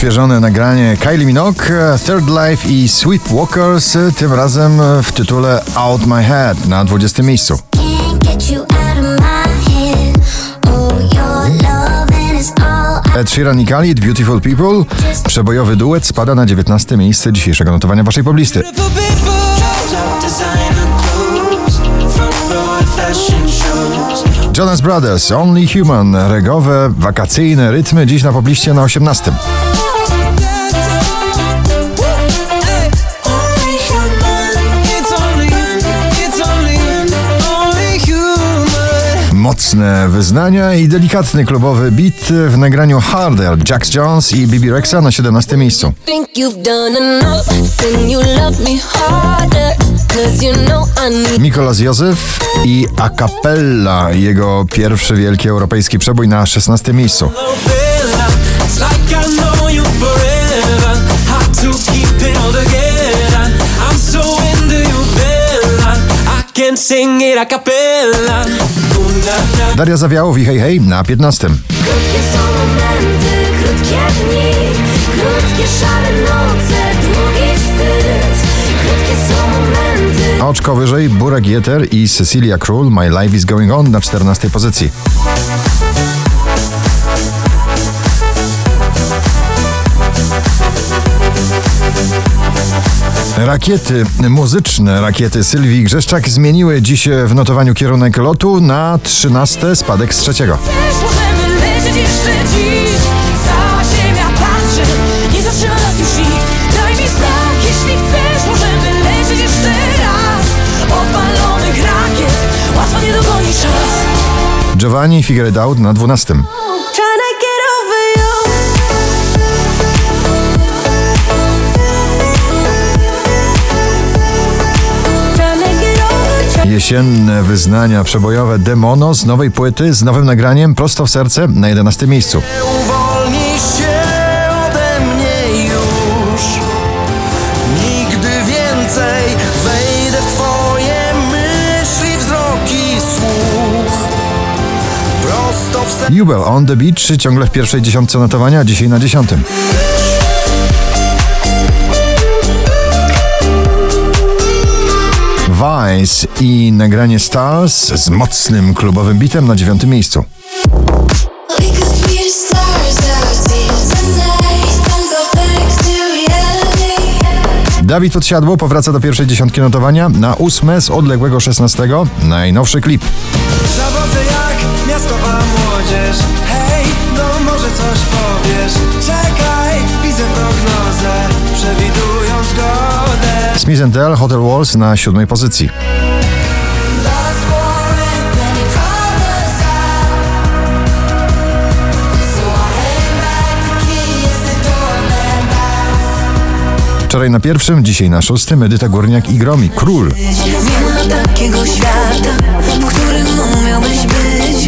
odświeżone nagranie Kylie Minogue, Third Life i Sweet Walkers, tym razem w tytule Out My Head na 20 miejscu. Ed Sheeran i Khalid, Beautiful People, przebojowy duet spada na 19 miejsce dzisiejszego notowania waszej poblisty. Jonas Brothers, Only Human, regowe, wakacyjne rytmy dziś na pobliście na 18. Mocne wyznania i delikatny klubowy beat w nagraniu Harder, Jax Jones i Bibi Rexa na 17 miejscu. Mikolas Józef i A Cappella, jego pierwszy wielki europejski przebój na 16 miejscu. Sing it a cappella. Daria Zawiałow i Hej Hej na 15. Krótkie są momenty, krótkie dni, krótkie szare noce, długi wstyd. Krótkie są momenty. Oczko wyżej Burek Jeter i Cecilia Król My Life is Going On na 14 pozycji. Rakiety muzyczne, rakiety. Sylwii Grzeszczak zmieniły dziś w notowaniu kierunek lotu na 13 spadek z trzeciego. Giovanni Figueiredo na 12. Jesienne wyznania przebojowe Demono z nowej płyty z nowym nagraniem prosto w serce na 11 miejscu. Uwolnisz się ode mnie już Nigdy więcej wejdę w twoje myśli, wzroki, słuch Prosto w serce Jubel on the Beach ciągle w pierwszej dziesiątce notowania, dzisiaj na dziesiątym. Vice i nagranie Stars z mocnym klubowym bitem na dziewiątym miejscu. Go. Dawid Podsiadło powraca do pierwszej dziesiątki notowania na ósme z odległego szesnastego. Najnowszy klip. Zawodzę jak miastowa młodzież Hej, no może coś powiesz Czekaj, widzę prognozę Przewidują zgodę Smith Tell Hotel Walls na siódmej pozycji. Wczoraj na pierwszym, dzisiaj na szóstym Edyta Górniak i Gromi. Król. Nie ma takiego świata, w którym umiałbyś być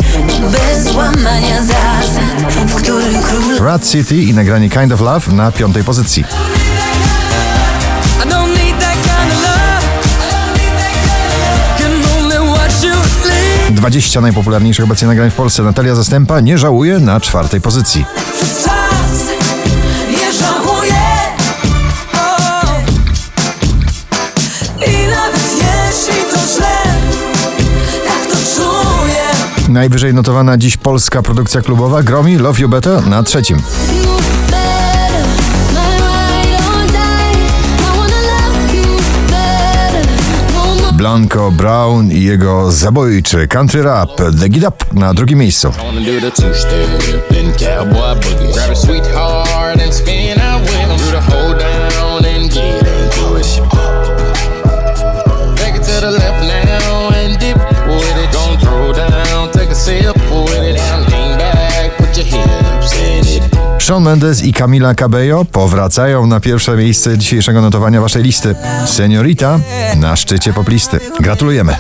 Bez łamania zasad, w którym król Rat City i nagranie Kind of Love na piątej pozycji. 20 najpopularniejszych obecnie nagrań w Polsce. Natalia Zastępa nie żałuje na czwartej pozycji. tak Najwyżej notowana dziś polska produkcja klubowa Gromi Love You Better na trzecim. Blanco Brown i jego zabójczy country rap The Get Up na drugim miejscu. Shawn Mendes i Camila Cabello powracają na pierwsze miejsce dzisiejszego notowania waszej listy. Seniorita na szczycie poplisty. Gratulujemy.